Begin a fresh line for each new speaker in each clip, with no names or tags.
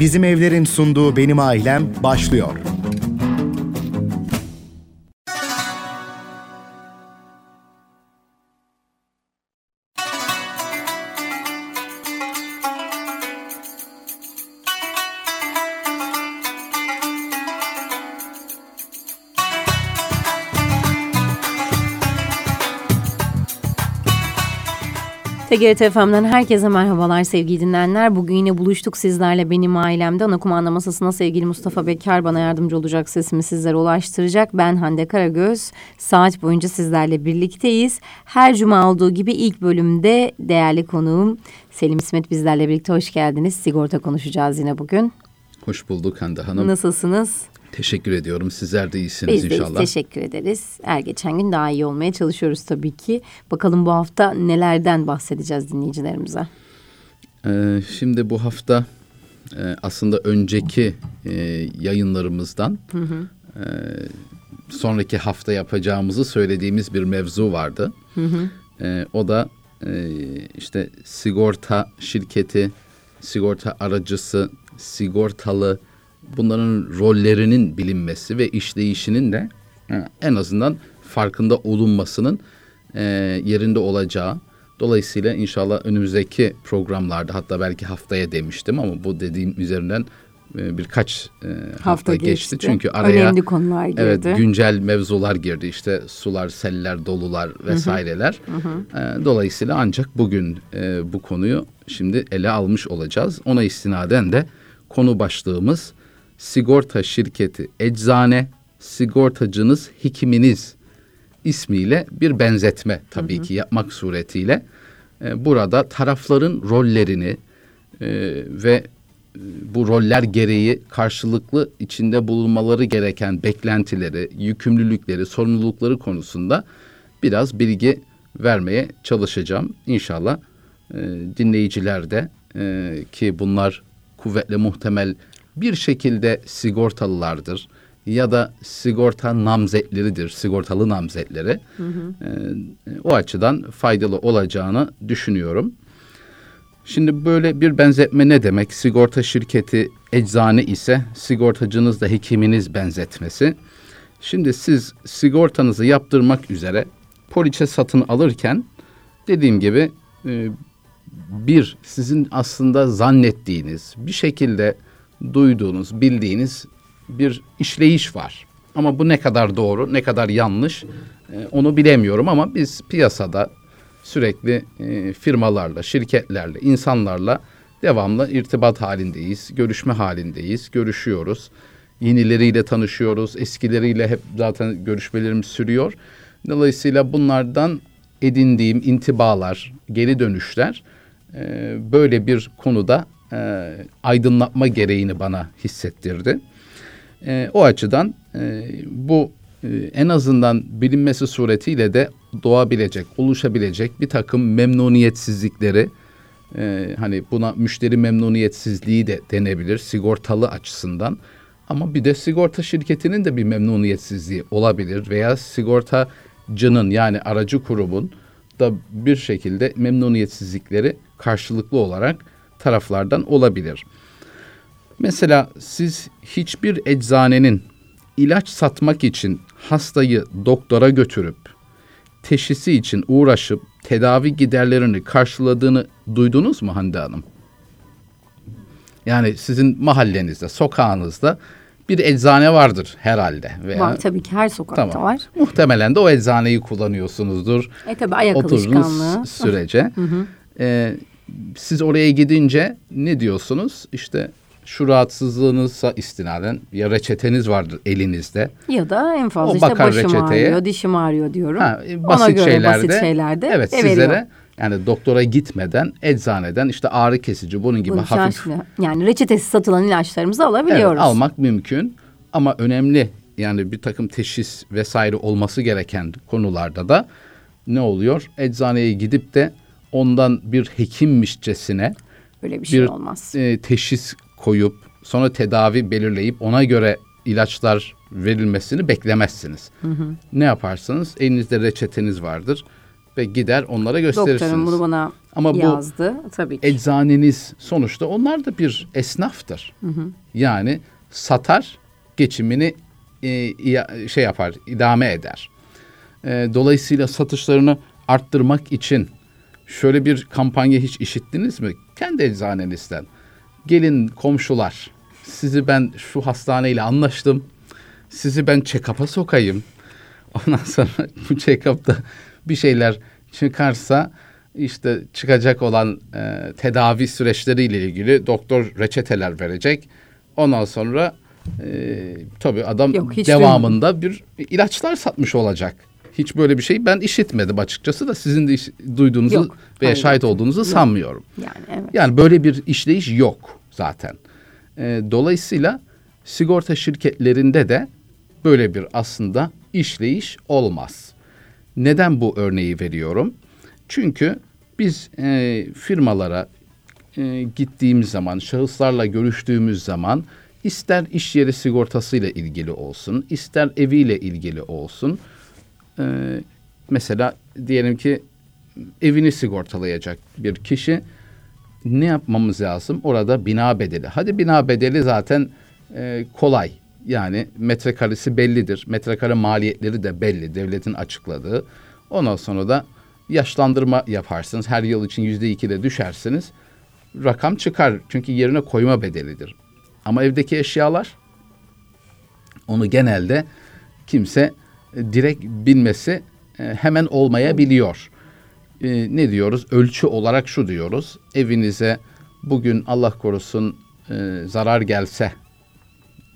Bizim Evler'in sunduğu Benim Ailem başlıyor.
TGRT FM'den herkese merhabalar sevgili dinleyenler. Bugün yine buluştuk sizlerle benim ailemde. Ana kumanda masasına sevgili Mustafa Bekar bana yardımcı olacak sesimi sizlere ulaştıracak. Ben Hande Karagöz. Saat boyunca sizlerle birlikteyiz. Her cuma olduğu gibi ilk bölümde değerli konuğum Selim İsmet bizlerle birlikte hoş geldiniz. Sigorta konuşacağız yine bugün.
Hoş bulduk Hande Hanım.
Nasılsınız?
Teşekkür ediyorum. Sizler de iyisiniz
Biz
inşallah.
Biz de teşekkür ederiz. Her geçen gün daha iyi olmaya çalışıyoruz tabii ki. Bakalım bu hafta nelerden bahsedeceğiz dinleyicilerimize?
Ee, şimdi bu hafta e, aslında önceki e, yayınlarımızdan hı hı. E, sonraki hafta yapacağımızı söylediğimiz bir mevzu vardı. Hı hı. E, o da e, işte sigorta şirketi, sigorta aracısı, sigortalı bunların rollerinin bilinmesi ve işleyişinin de e, en azından farkında olunmasının e, yerinde olacağı. Dolayısıyla inşallah önümüzdeki programlarda hatta belki haftaya demiştim ama bu dediğim üzerinden e, birkaç hafta, hafta geçti. geçti. Çünkü araya
önemli konular girdi.
Evet, güncel mevzular girdi. İşte sular, seller, dolular vesaireler. Hı hı. Dolayısıyla ancak bugün bu konuyu şimdi ele almış olacağız. Ona istinaden de konu başlığımız sigorta şirketi eczane, sigortacınız hekiminiz ismiyle bir benzetme tabii hı hı. ki yapmak suretiyle e, burada tarafların rollerini e, ve e, bu roller gereği karşılıklı içinde bulunmaları gereken beklentileri, yükümlülükleri, sorumlulukları konusunda biraz bilgi vermeye çalışacağım. İnşallah e, dinleyiciler de e, ki bunlar kuvvetle muhtemel bir şekilde sigortalılardır ya da sigorta namzetleridir, sigortalı namzetleri. Hı hı. E, o açıdan faydalı olacağını düşünüyorum. Şimdi böyle bir benzetme ne demek? Sigorta şirketi eczane ise sigortacınız da hekiminiz benzetmesi. Şimdi siz sigortanızı yaptırmak üzere poliçe satın alırken dediğim gibi e, bir sizin aslında zannettiğiniz bir şekilde duyduğunuz, bildiğiniz bir işleyiş var. Ama bu ne kadar doğru, ne kadar yanlış e, onu bilemiyorum ama biz piyasada sürekli e, firmalarla, şirketlerle, insanlarla devamlı irtibat halindeyiz, görüşme halindeyiz, görüşüyoruz. Yenileriyle tanışıyoruz, eskileriyle hep zaten görüşmelerimiz sürüyor. Dolayısıyla bunlardan edindiğim intibalar, geri dönüşler e, böyle bir konuda e, aydınlatma gereğini bana hissettirdi. E, o açıdan e, bu e, en azından bilinmesi suretiyle de doğabilecek, oluşabilecek bir takım memnuniyetsizlikleri e, hani buna müşteri memnuniyetsizliği de denebilir sigortalı açısından. Ama bir de sigorta şirketinin de bir memnuniyetsizliği olabilir veya sigortacının yani aracı kurumun da bir şekilde memnuniyetsizlikleri karşılıklı olarak taraflardan olabilir. Mesela siz hiçbir eczanenin ilaç satmak için hastayı doktora götürüp teşhisi için uğraşıp tedavi giderlerini karşıladığını duydunuz mu Hande Hanım? Yani sizin mahallenizde, sokağınızda bir eczane vardır herhalde.
Veya, var tabii ki her sokakta tamam. var.
Muhtemelen de o eczaneyi kullanıyorsunuzdur.
E tabii ayak alışkanlığı.
sürece. hı hı. Ee, siz oraya gidince ne diyorsunuz? İşte şu rahatsızlığınızsa istinaden ya reçeteniz vardır elinizde.
Ya da en fazla o işte başım reçeteye. ağrıyor, dişim ağrıyor diyorum. Ha, basit Ona göre şeylerde, basit şeylerde
evet sizlere yani doktora gitmeden eczaneden işte ağrı kesici bunun gibi
Bunun
hafif.
Şaşlı. Yani reçetesiz satılan ilaçlarımızı alabiliyoruz.
Evet, almak mümkün ama önemli yani bir takım teşhis vesaire olması gereken konularda da ne oluyor? Eczaneye gidip de ondan bir hekimmişçesine
Öyle bir şey olmaz.
E, teşhis koyup sonra tedavi belirleyip ona göre ilaçlar verilmesini beklemezsiniz. Hı hı. Ne yaparsınız? Elinizde reçeteniz vardır. ve gider onlara gösterirsiniz.
Doktorum bunu bana
Ama bu
yazdı. Tabii ki.
eczaneniz sonuçta onlar da bir esnaftır. Yani satar, geçimini e, şey yapar, idame eder. E, dolayısıyla satışlarını arttırmak için şöyle bir kampanya hiç işittiniz mi? Kendi eczanenizden. Gelin komşular, sizi ben şu hastaneyle anlaştım. Sizi ben check-up'a sokayım. Ondan sonra bu check-up'ta bir şeyler çıkarsa işte çıkacak olan e, tedavi süreçleriyle ilgili doktor reçeteler verecek. Ondan sonra e, tabii adam
Yok,
devamında bir ilaçlar satmış olacak. Hiç böyle bir şey ben işitmedim açıkçası da sizin de iş- duyduğunuzu
Yok,
veya şahit olduğunuzu
Yok.
sanmıyorum.
Yani evet.
Yani böyle bir işleyiş yok zaten. Ee, dolayısıyla sigorta şirketlerinde de böyle bir aslında işleyiş olmaz. Neden bu örneği veriyorum? Çünkü biz e, firmalara e, gittiğimiz zaman, şahıslarla görüştüğümüz zaman ister iş yeri sigortasıyla ilgili olsun, ister eviyle ilgili olsun. E, mesela diyelim ki evini sigortalayacak bir kişi ne yapmamız lazım? Orada bina bedeli. Hadi bina bedeli zaten e, kolay. Yani metrekaresi bellidir. Metrekare maliyetleri de belli. Devletin açıkladığı. Ondan sonra da yaşlandırma yaparsınız. Her yıl için yüzde iki de düşersiniz. Rakam çıkar. Çünkü yerine koyma bedelidir. Ama evdeki eşyalar onu genelde kimse direkt bilmesi e, hemen olmayabiliyor. E, ne diyoruz? Ölçü olarak şu diyoruz. Evinize bugün Allah korusun e, zarar gelse,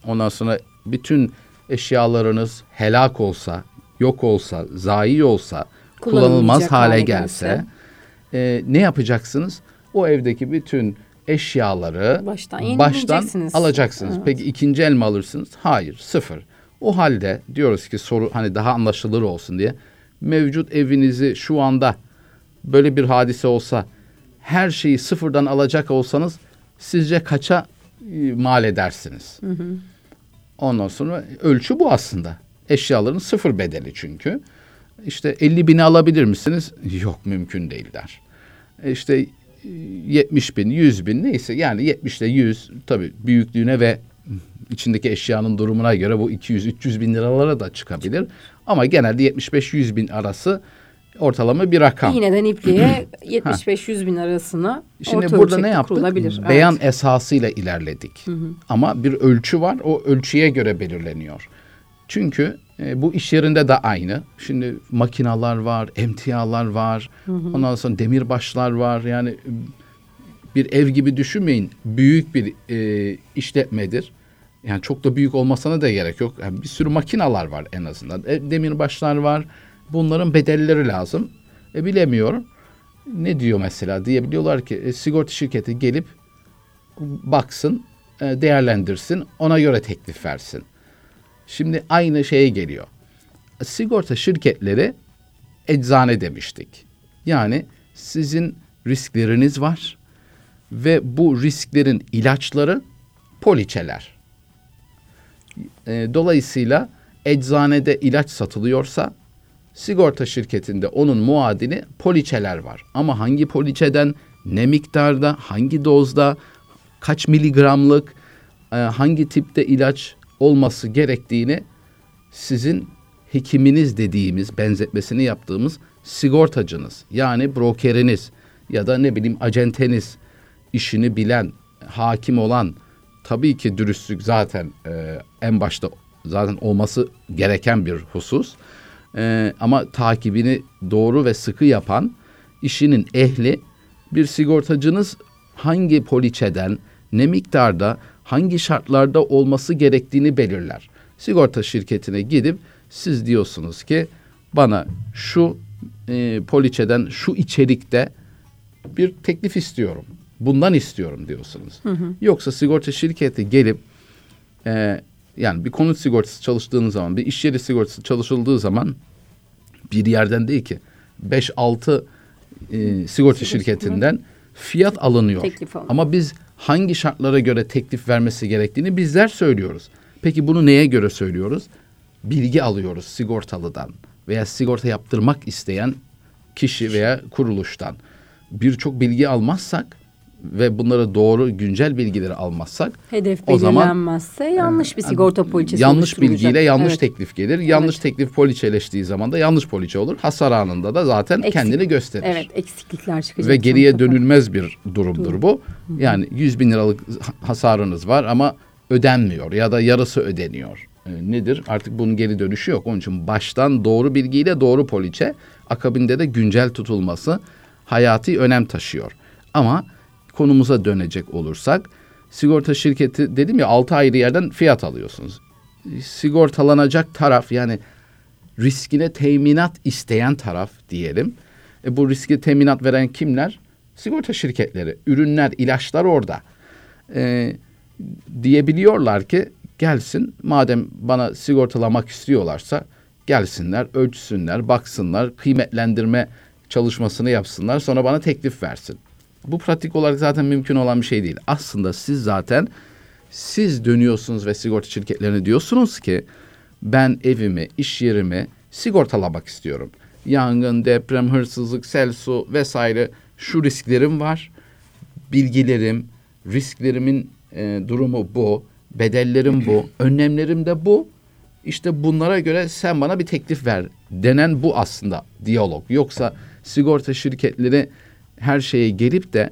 ondan sonra bütün eşyalarınız helak olsa, yok olsa, zayi olsa, kullanılmaz hale gelse,
gelse.
e, ne yapacaksınız? O evdeki bütün eşyaları
Baştan yenileyeceksiniz.
alacaksınız.
Evet.
Peki ikinci el mi alırsınız? Hayır, sıfır. O halde diyoruz ki soru hani daha anlaşılır olsun diye mevcut evinizi şu anda böyle bir hadise olsa her şeyi sıfırdan alacak olsanız sizce kaça e, mal edersiniz? Ondan sonra ölçü bu aslında. Eşyaların sıfır bedeli çünkü. İşte 50 bini alabilir misiniz? Yok mümkün değil der. E İşte e, 70 bin, 100 bin neyse yani 70 ile 100 tabii büyüklüğüne ve içindeki eşyanın durumuna göre bu 200-300 bin liralara da çıkabilir. Ama genelde 75-100 bin arası ortalama bir rakam.
İğneden ipliğe 75-100 bin arasına
Şimdi
orta
burada ne yaptık?
kurulabilir. Evet.
Beyan esasıyla ilerledik. Ama bir ölçü var. O ölçüye göre belirleniyor. Çünkü e, bu iş yerinde de aynı. Şimdi makinalar var, emtialar var. Ondan sonra demirbaşlar var. Yani bir ev gibi düşünmeyin. Büyük bir e, işletmedir. Yani çok da büyük olmasına da gerek yok. Yani bir sürü makinalar var en azından. E, demirbaşlar var. Bunların bedelleri lazım. E, bilemiyorum. Ne diyor mesela diyebiliyorlar ki e, sigorta şirketi gelip baksın, e, değerlendirsin, ona göre teklif versin. Şimdi aynı şeye geliyor. Sigorta şirketleri eczane demiştik. Yani sizin riskleriniz var ve bu risklerin ilaçları poliçeler. E, dolayısıyla eczanede ilaç satılıyorsa sigorta şirketinde onun muadili poliçeler var. Ama hangi poliçeden, ne miktarda, hangi dozda, kaç miligramlık, e, hangi tipte ilaç olması gerektiğini sizin hekiminiz dediğimiz benzetmesini yaptığımız sigortacınız yani brokeriniz ya da ne bileyim acenteniz işini bilen, hakim olan tabii ki dürüstlük zaten e, en başta zaten olması gereken bir husus. E, ama takibini doğru ve sıkı yapan işinin ehli bir sigortacınız hangi poliçeden, ne miktarda, hangi şartlarda olması gerektiğini belirler. Sigorta şirketine gidip siz diyorsunuz ki bana şu e, poliçeden şu içerikte bir teklif istiyorum. Bundan istiyorum diyorsunuz. Yoksa sigorta şirketi gelip e, yani bir konut sigortası çalıştığınız zaman, bir iş yeri sigortası çalışıldığı zaman bir yerden değil ki 5-6 e, sigorta şirketinden fiyat alınıyor. Ama biz hangi şartlara göre teklif vermesi gerektiğini bizler söylüyoruz. Peki bunu neye göre söylüyoruz? Bilgi alıyoruz sigortalıdan veya sigorta yaptırmak isteyen kişi veya kuruluştan birçok bilgi almazsak ve bunları doğru güncel bilgileri almazsak
Hedef
o zaman
belirlenmezse yanlış bir sigorta poliçesi
yanlış bilgiyle yanlış
Evet.
teklif gelir. Yanlış teklif poliçeleştiği zaman da yanlış poliçe olur. Hasar anında da zaten
Eksik-
kendini gösterir.
Evet eksiklikler çıkacak.
Ve geriye
mutlaka.
dönülmez bir durumdur bu. Yani 100 bin liralık hasarınız var ama ödenmiyor ya da yarısı ödeniyor. E, nedir? Artık bunun geri dönüşü yok. Onun için baştan doğru bilgiyle doğru poliçe, akabinde de güncel tutulması hayati önem taşıyor. Ama konumuza dönecek olursak, sigorta şirketi dedim ya 6 ayrı yerden fiyat alıyorsunuz. Sigortalanacak taraf yani riskine teminat isteyen taraf diyelim. E bu riski teminat veren kimler? Sigorta şirketleri, ürünler, ilaçlar orada. E, diyebiliyorlar ki gelsin madem bana sigortalamak istiyorlarsa gelsinler, ölçsünler, baksınlar, kıymetlendirme çalışmasını yapsınlar sonra bana teklif versin. Bu pratik olarak zaten mümkün olan bir şey değil. Aslında siz zaten siz dönüyorsunuz ve sigorta şirketlerine diyorsunuz ki ben evimi, iş yerimi sigortalamak istiyorum. Yangın, deprem, hırsızlık, sel, su vesaire şu risklerim var. Bilgilerim, risklerimin e, durumu bu, bedellerim bu, önlemlerim de bu. İşte bunlara göre sen bana bir teklif ver denen bu aslında diyalog. Yoksa sigorta şirketleri her şeye gelip de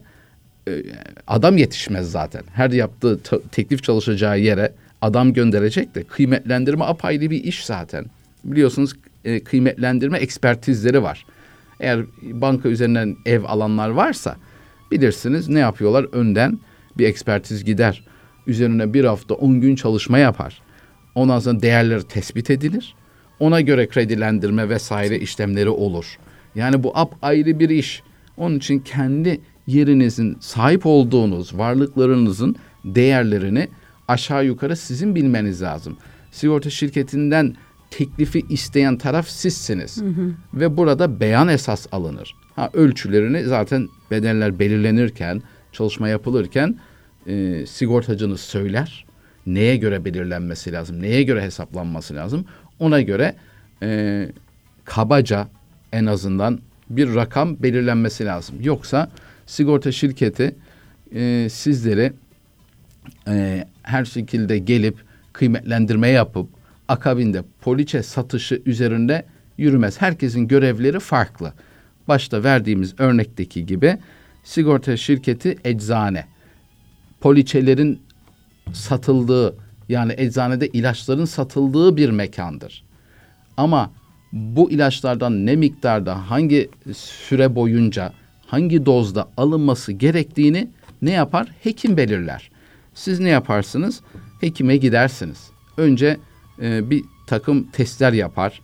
e, adam yetişmez zaten. Her yaptığı teklif çalışacağı yere adam gönderecek de kıymetlendirme apayrı bir iş zaten. Biliyorsunuz e, kıymetlendirme ekspertizleri var. Eğer banka üzerinden ev alanlar varsa bilirsiniz ne yapıyorlar? Önden bir ekspertiz gider. Üzerine bir hafta on gün çalışma yapar. Ondan sonra değerleri tespit edilir. Ona göre kredilendirme vesaire işlemleri olur. Yani bu ap ayrı bir iş. Onun için kendi yerinizin sahip olduğunuz varlıklarınızın değerlerini aşağı yukarı sizin bilmeniz lazım. Sigorta şirketinden teklifi isteyen taraf sizsiniz. Ve burada beyan esas alınır. Ha, ölçülerini zaten bedeller belirlenirken, çalışma yapılırken e, sigortacınız söyler. Neye göre belirlenmesi lazım, neye göre hesaplanması lazım. Ona göre e, kabaca en azından bir rakam belirlenmesi lazım. Yoksa sigorta şirketi e, sizleri e, her şekilde gelip kıymetlendirme yapıp akabinde poliçe satışı üzerinde yürümez. Herkesin görevleri farklı. Başta verdiğimiz örnekteki gibi sigorta şirketi eczane. Poliçelerin satıldığı yani eczanede ilaçların satıldığı bir mekandır. Ama bu ilaçlardan ne miktarda, hangi süre boyunca, hangi dozda alınması gerektiğini ne yapar? Hekim belirler. Siz ne yaparsınız? Hekime gidersiniz. Önce e, bir takım testler yapar,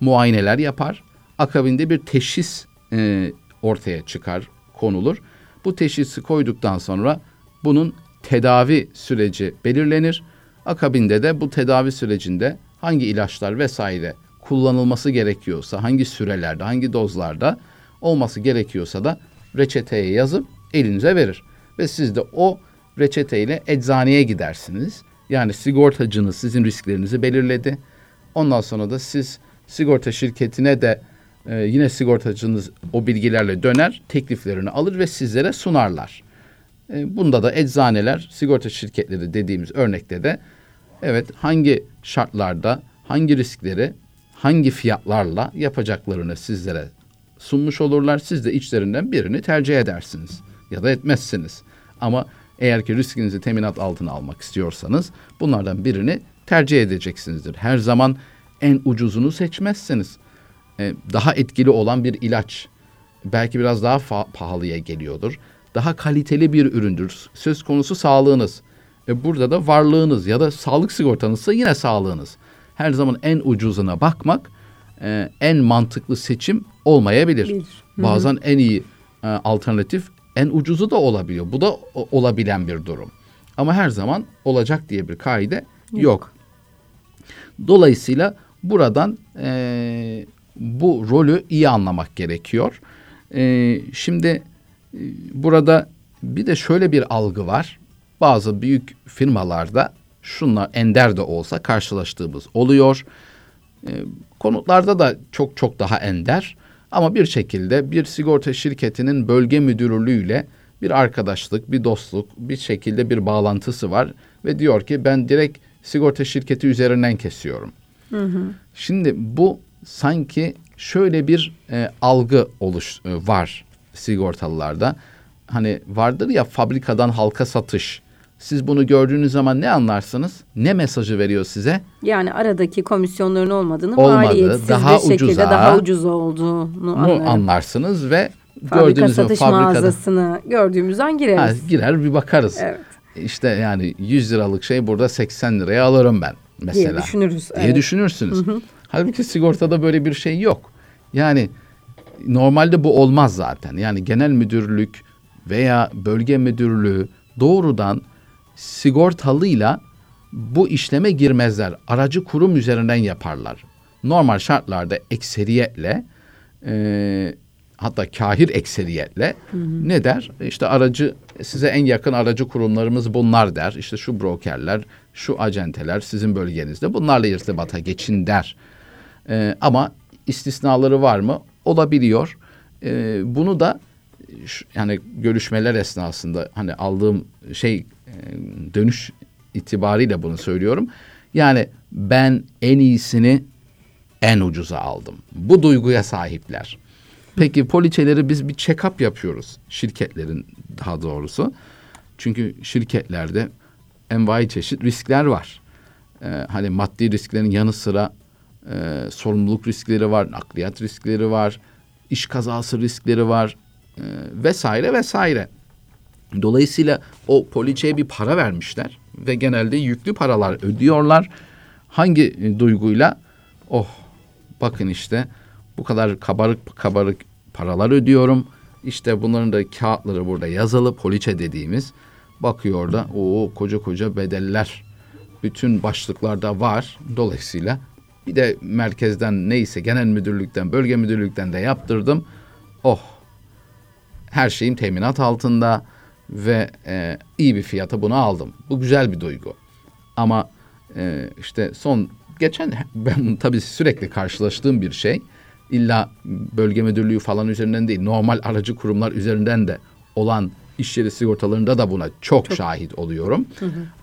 muayeneler yapar. Akabinde bir teşhis e, ortaya çıkar, konulur. Bu teşhisi koyduktan sonra bunun tedavi süreci belirlenir. Akabinde de bu tedavi sürecinde hangi ilaçlar vesaire kullanılması gerekiyorsa, hangi sürelerde, hangi dozlarda olması gerekiyorsa da reçeteye yazıp elinize verir. Ve siz de o reçeteyle eczaneye gidersiniz. Yani sigortacınız sizin risklerinizi belirledi. Ondan sonra da siz sigorta şirketine de e, yine sigortacınız o bilgilerle döner, tekliflerini alır ve sizlere sunarlar. E, bunda da eczaneler, sigorta şirketleri dediğimiz örnekte de evet hangi şartlarda, hangi riskleri, hangi fiyatlarla yapacaklarını sizlere sunmuş olurlar. Siz de içlerinden birini tercih edersiniz ya da etmezsiniz. Ama eğer ki riskinizi teminat altına almak istiyorsanız bunlardan birini tercih edeceksinizdir. Her zaman en ucuzunu seçmezsiniz. Ee, daha etkili olan bir ilaç belki biraz daha pahalıya geliyordur. Daha kaliteli bir üründür. Söz konusu sağlığınız. E burada da varlığınız ya da sağlık sigortanızsa yine sağlığınız. Her zaman en ucuzuna bakmak e, en mantıklı seçim olmayabilir.
Bilir.
Bazen en iyi e, alternatif en ucuzu da olabiliyor. Bu da o- olabilen bir durum. Ama her zaman olacak diye bir kaide yok. Dolayısıyla buradan e, bu rolü iyi anlamak gerekiyor. E, şimdi e, burada bir de şöyle bir algı var. Bazı büyük firmalarda şunlar ender de olsa karşılaştığımız oluyor. E, konutlarda da çok çok daha ender. Ama bir şekilde bir sigorta şirketinin bölge müdürlüğüyle bir arkadaşlık, bir dostluk, bir şekilde bir bağlantısı var ve diyor ki ben direkt sigorta şirketi üzerinden kesiyorum. Hı hı. Şimdi bu sanki şöyle bir e, algı oluş e, var sigortalılarda. Hani vardır ya fabrikadan halka satış. Siz bunu gördüğünüz zaman ne anlarsınız? Ne mesajı veriyor size?
Yani aradaki komisyonların olmadığını,
Olmadı, daha
bir şekilde
ucuza,
daha ucuz olduğunu anlarım.
anlarsınız ve
Fabrika
gördüğünüz
satış
fabrikada
mağazasını gördüğümüzden gireriz.
ha, girer bir bakarız.
Evet.
İşte yani 100 liralık şey burada 80 liraya alırım ben mesela.
Diye düşünürüz.
diye
evet.
düşünürsünüz. Halbuki sigortada böyle bir şey yok. Yani normalde bu olmaz zaten. Yani genel müdürlük veya bölge müdürlüğü doğrudan sigortalıyla bu işleme girmezler. Aracı kurum üzerinden yaparlar. Normal şartlarda ekseriyetle e, hatta kahir ekseriyetle ne der? İşte aracı size en yakın aracı kurumlarımız bunlar der. İşte şu brokerler, şu acenteler sizin bölgenizde bunlarla irtibata geçin der. E, ama istisnaları var mı? Olabiliyor. E, bunu da şu- yani görüşmeler esnasında hani aldığım şey dönüş itibariyle bunu söylüyorum. Yani ben en iyisini en ucuza aldım. Bu duyguya sahipler. Peki poliçeleri biz bir check-up yapıyoruz şirketlerin daha doğrusu. Çünkü şirketlerde envai çeşit riskler var. Ee, hani maddi risklerin yanı sıra e, sorumluluk riskleri var, nakliyat riskleri var, iş kazası riskleri var e, vesaire vesaire. Dolayısıyla o poliçeye bir para vermişler ve genelde yüklü paralar ödüyorlar. Hangi e, duyguyla? Oh bakın işte bu kadar kabarık kabarık paralar ödüyorum. İşte bunların da kağıtları burada yazılı poliçe dediğimiz. Bakıyor da o koca koca bedeller bütün başlıklarda var. Dolayısıyla bir de merkezden neyse genel müdürlükten bölge müdürlükten de yaptırdım. Oh her şeyim teminat altında ve e, iyi bir fiyata bunu aldım. Bu güzel bir duygu. Ama e, işte son geçen ben tabii sürekli karşılaştığım bir şey. İlla bölge müdürlüğü falan üzerinden değil, normal aracı kurumlar üzerinden de olan iş yeri sigortalarında da buna çok, şahit oluyorum.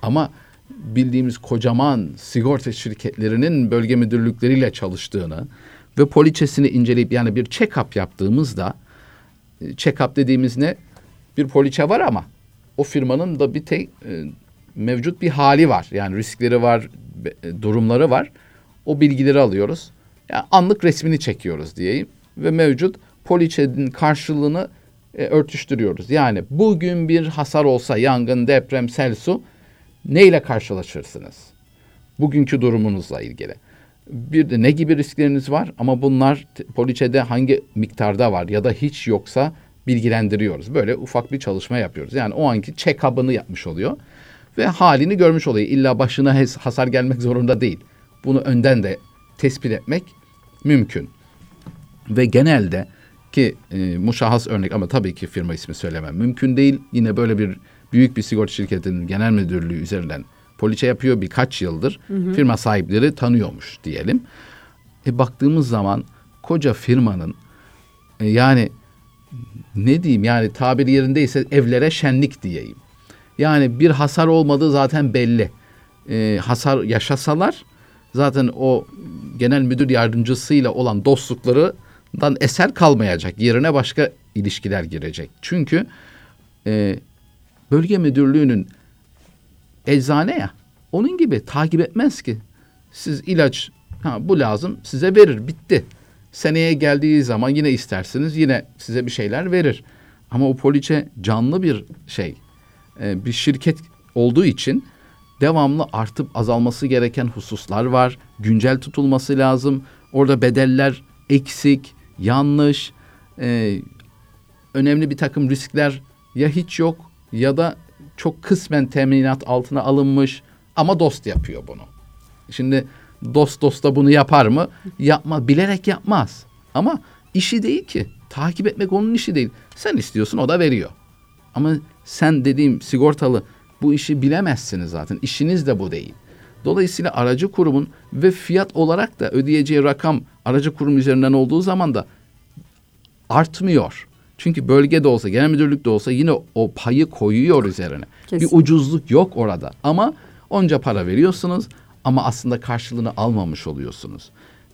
Ama bildiğimiz kocaman sigorta şirketlerinin bölge müdürlükleriyle çalıştığını ve poliçesini inceleyip yani bir check-up yaptığımızda check-up dediğimiz ne? Bir poliçe var ama o firmanın da bir tek e, mevcut bir hali var. Yani riskleri var, e, durumları var. O bilgileri alıyoruz. Yani anlık resmini çekiyoruz diyeyim ve mevcut poliçenin karşılığını e, örtüştürüyoruz. Yani bugün bir hasar olsa yangın, deprem, sel, su neyle karşılaşırsınız? Bugünkü durumunuzla ilgili. Bir de ne gibi riskleriniz var ama bunlar poliçede hangi miktarda var ya da hiç yoksa bilgilendiriyoruz. Böyle ufak bir çalışma yapıyoruz. Yani o anki check-up'ını yapmış oluyor ve halini görmüş oluyor. İlla başına hasar gelmek zorunda değil. Bunu önden de tespit etmek mümkün. Ve genelde ki e, muşahhas örnek ama tabii ki firma ismi söylemem mümkün değil. Yine böyle bir büyük bir sigorta şirketinin genel müdürlüğü üzerinden poliçe yapıyor birkaç yıldır. Firma sahipleri tanıyormuş diyelim. E baktığımız zaman koca firmanın e, yani ne diyeyim yani tabiri yerindeyse evlere şenlik diyeyim. Yani bir hasar olmadığı zaten belli. E, hasar yaşasalar zaten o genel müdür yardımcısıyla olan dostluklarından eser kalmayacak. Yerine başka ilişkiler girecek. Çünkü e, bölge müdürlüğünün eczane ya onun gibi takip etmez ki. Siz ilaç ha bu lazım size verir bitti. Seneye geldiği zaman yine istersiniz yine size bir şeyler verir. Ama o poliçe canlı bir şey. Ee, bir şirket olduğu için devamlı artıp azalması gereken hususlar var. Güncel tutulması lazım. Orada bedeller eksik, yanlış, e, önemli bir takım riskler ya hiç yok ya da çok kısmen teminat altına alınmış ama dost yapıyor bunu. Şimdi dost dosta bunu yapar mı? Yapma, bilerek yapmaz. Ama işi değil ki. Takip etmek onun işi değil. Sen istiyorsun o da veriyor. Ama sen dediğim sigortalı bu işi bilemezsiniz zaten. İşiniz de bu değil. Dolayısıyla aracı kurumun ve fiyat olarak da ödeyeceği rakam aracı kurum üzerinden olduğu zaman da artmıyor. Çünkü bölgede olsa, genel müdürlükte olsa yine o payı koyuyor üzerine.
Kesin.
Bir ucuzluk yok orada. Ama onca para veriyorsunuz ama aslında karşılığını almamış oluyorsunuz.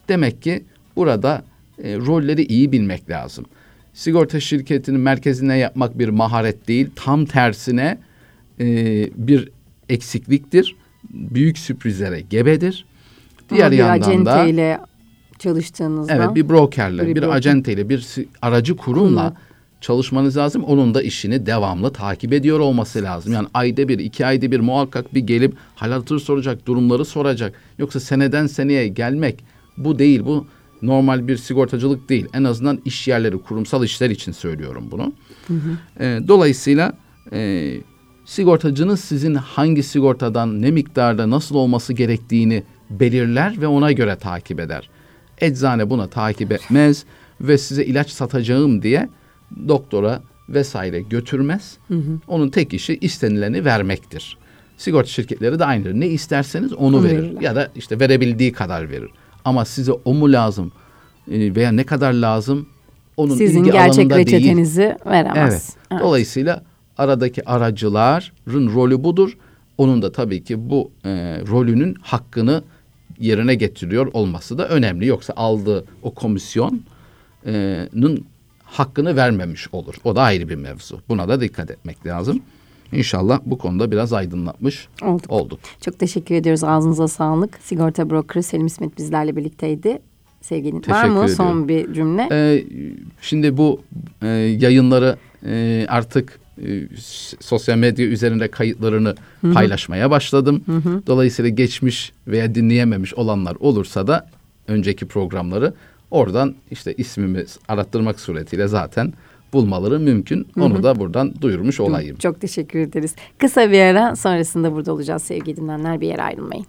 Demek ki burada e, rolleri iyi bilmek lazım. Sigorta şirketinin merkezine yapmak bir maharet değil, tam tersine e, bir eksikliktir. Büyük sürprizlere gebedir. Diğer
Ama bir
yandan da
acenteyle çalıştığınızda.
Evet bir brokerle,
Bir
bir,
broker.
acenteyle, bir aracı kurumla çalışmanız lazım. Onun da işini devamlı takip ediyor olması lazım. Yani ayda bir, iki ayda bir muhakkak bir gelip hal hatır soracak, durumları soracak. Yoksa seneden seneye gelmek bu değil. Bu normal bir sigortacılık değil. En azından iş yerleri, kurumsal işler için söylüyorum bunu. Ee, dolayısıyla e, sigortacınız sizin hangi sigortadan, ne miktarda, nasıl olması gerektiğini belirler ve ona göre takip eder. Eczane buna takip etmez ve size ilaç satacağım diye doktora vesaire götürmez. Onun tek işi istenileni vermektir. Sigorta şirketleri de aynıdır. Ne isterseniz onu,
Onu
verir.
verirler.
Ya da işte verebildiği kadar verir. Ama size o mu lazım e, veya ne kadar lazım onun
Sizin
ilgi
gerçek
alanında değil.
reçetenizi veremez.
Evet. Dolayısıyla aradaki aracıların rolü budur. Onun da tabii ki bu e, rolünün hakkını yerine getiriyor olması da önemli. Yoksa aldığı o komisyonun hakkını vermemiş olur. O da ayrı bir mevzu. Buna da dikkat etmek lazım. İnşallah bu konuda biraz aydınlatmış
Olduk.
olduk.
Çok teşekkür ediyoruz. Ağzınıza sağlık. Sigorta brokeri Selim İsmet bizlerle birlikteydi. Sevgili var
Teşekkür
mı son
ediyorum.
bir cümle?
Ee, şimdi bu e, yayınları e, artık e, sosyal medya üzerinde kayıtlarını paylaşmaya başladım. Dolayısıyla geçmiş veya dinleyememiş olanlar olursa da önceki programları oradan işte ismimi arattırmak suretiyle zaten bulmaları mümkün. Onu da buradan duyurmuş olayım.
Çok teşekkür ederiz. Kısa bir ara sonrasında burada olacağız sevgili dinleyenler. Bir yere ayrılmayın.